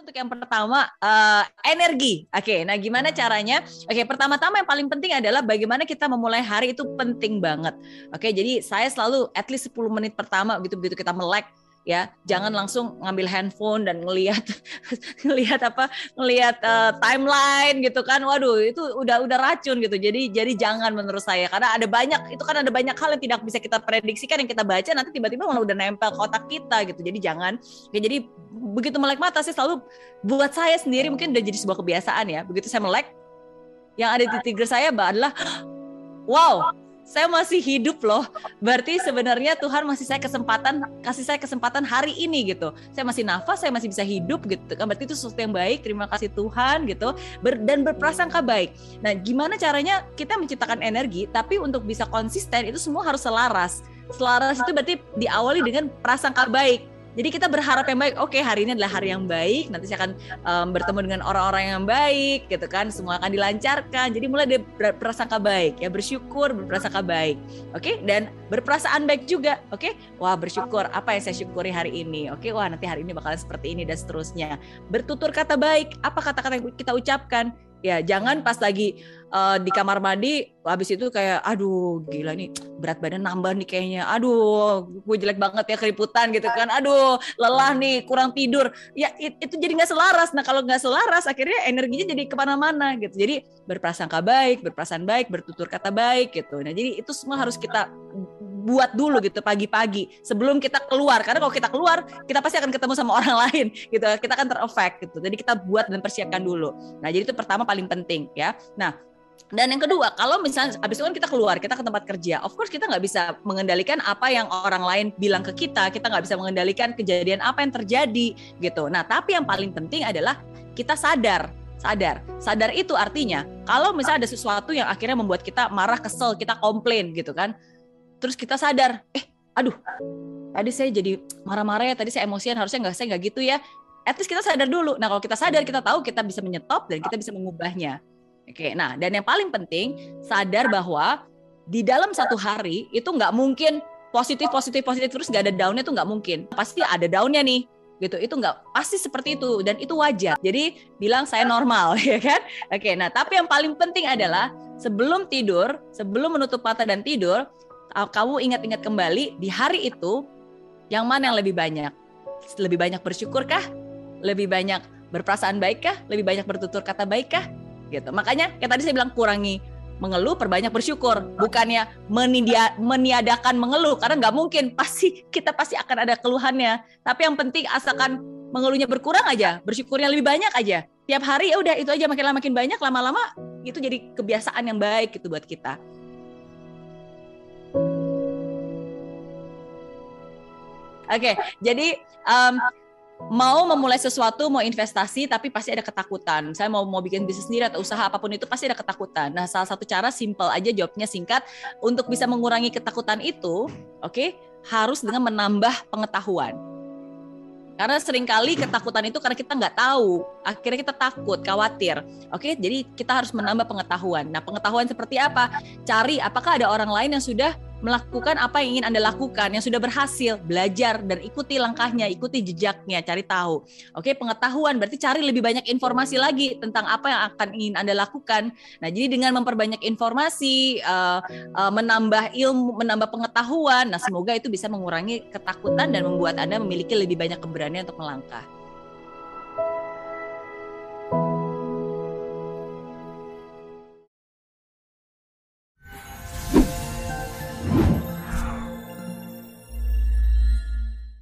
Untuk yang pertama uh, energi. Oke, okay, nah gimana caranya? Oke, okay, pertama-tama yang paling penting adalah bagaimana kita memulai hari itu penting banget. Oke, okay, jadi saya selalu at least 10 menit pertama begitu begitu kita melek ya. Jangan langsung ngambil handphone dan ngelihat ngelihat apa ngelihat uh, timeline gitu kan. Waduh itu udah udah racun gitu. Jadi jadi jangan menurut saya. Karena ada banyak itu kan ada banyak hal yang tidak bisa kita prediksikan yang kita baca nanti tiba-tiba malah udah nempel ke otak kita gitu. Jadi jangan. Ya jadi begitu melek mata sih selalu buat saya sendiri mungkin udah jadi sebuah kebiasaan ya. Begitu saya melek yang ada di trigger saya adalah wow saya masih hidup loh. Berarti sebenarnya Tuhan masih saya kesempatan, kasih saya kesempatan hari ini gitu. Saya masih nafas, saya masih bisa hidup gitu kan. Berarti itu sesuatu yang baik. Terima kasih Tuhan gitu. Ber, dan berprasangka baik. Nah, gimana caranya kita menciptakan energi tapi untuk bisa konsisten itu semua harus selaras. Selaras itu berarti diawali dengan prasangka baik jadi kita berharap yang baik. Oke, hari ini adalah hari yang baik. Nanti saya akan um, bertemu dengan orang-orang yang baik, gitu kan. Semua akan dilancarkan. Jadi mulai dari berprasangka baik, ya bersyukur, berprasangka baik. Oke, dan berperasaan baik juga. Oke, wah bersyukur. Apa yang saya syukuri hari ini? Oke, wah nanti hari ini bakalan seperti ini dan seterusnya. Bertutur kata baik. Apa kata-kata yang kita ucapkan? Ya, jangan pas lagi uh, di kamar mandi habis itu kayak aduh gila nih berat badan nambah nih kayaknya. Aduh, gue jelek banget ya keriputan gitu kan. Aduh, lelah nih, kurang tidur. Ya it, itu jadi nggak selaras. Nah, kalau nggak selaras akhirnya energinya jadi ke mana-mana gitu. Jadi berprasangka baik, berperasaan baik, bertutur kata baik gitu. Nah, jadi itu semua harus kita buat dulu gitu pagi-pagi sebelum kita keluar. Karena kalau kita keluar kita pasti akan ketemu sama orang lain gitu. Kita akan terefek gitu. Jadi kita buat dan persiapkan dulu. Nah jadi itu pertama paling penting ya. Nah dan yang kedua, kalau misalnya habis itu kan kita keluar, kita ke tempat kerja, of course kita nggak bisa mengendalikan apa yang orang lain bilang ke kita, kita nggak bisa mengendalikan kejadian apa yang terjadi gitu. Nah, tapi yang paling penting adalah kita sadar, sadar, sadar itu artinya kalau misalnya ada sesuatu yang akhirnya membuat kita marah, kesel, kita komplain gitu kan, terus kita sadar eh aduh tadi saya jadi marah-marah ya tadi saya emosian harusnya nggak saya nggak gitu ya. At least kita sadar dulu. Nah kalau kita sadar kita tahu kita bisa menyetop dan kita bisa mengubahnya. Oke nah dan yang paling penting sadar bahwa di dalam satu hari itu nggak mungkin positif positif positif terus nggak ada daunnya tuh nggak mungkin. Pasti ada daunnya nih gitu. Itu nggak pasti seperti itu dan itu wajar. Jadi bilang saya normal ya kan? Oke nah tapi yang paling penting adalah sebelum tidur sebelum menutup mata dan tidur kamu ingat-ingat kembali di hari itu yang mana yang lebih banyak? Lebih banyak bersyukurkah? Lebih banyak berperasaan baikkah? Lebih banyak bertutur kata baikkah? Gitu. Makanya kayak tadi saya bilang kurangi mengeluh, perbanyak bersyukur. Bukannya menidia, meniadakan mengeluh karena nggak mungkin pasti kita pasti akan ada keluhannya. Tapi yang penting asalkan mengeluhnya berkurang aja, bersyukurnya lebih banyak aja. Tiap hari ya udah itu aja makin lama makin banyak lama-lama itu jadi kebiasaan yang baik gitu buat kita. Okay, jadi um, mau memulai sesuatu, mau investasi, tapi pasti ada ketakutan. Saya mau mau bikin bisnis sendiri atau usaha apa pun itu pasti ada ketakutan. Nah, salah satu cara simple aja jawabnya singkat untuk bisa mengurangi ketakutan itu, oke, okay, harus dengan menambah pengetahuan. Karena sering kali ketakutan itu karena kita nggak tahu, akhirnya kita takut, khawatir. Oke, jadi kita harus menambah pengetahuan. Nah, pengetahuan seperti apa? Cari apakah ada orang lain yang sudah melakukan apa yang ingin Anda lakukan, yang sudah berhasil, belajar dan ikuti langkahnya, ikuti jejaknya, cari tahu. Oke, pengetahuan berarti cari lebih banyak informasi lagi tentang apa yang akan ingin Anda lakukan. Nah, jadi dengan memperbanyak informasi, uh, uh, menambah ilmu, menambah pengetahuan, nah semoga itu bisa mengurangi ketakutan dan membuat Anda memiliki lebih banyak keberanian untuk melangkah.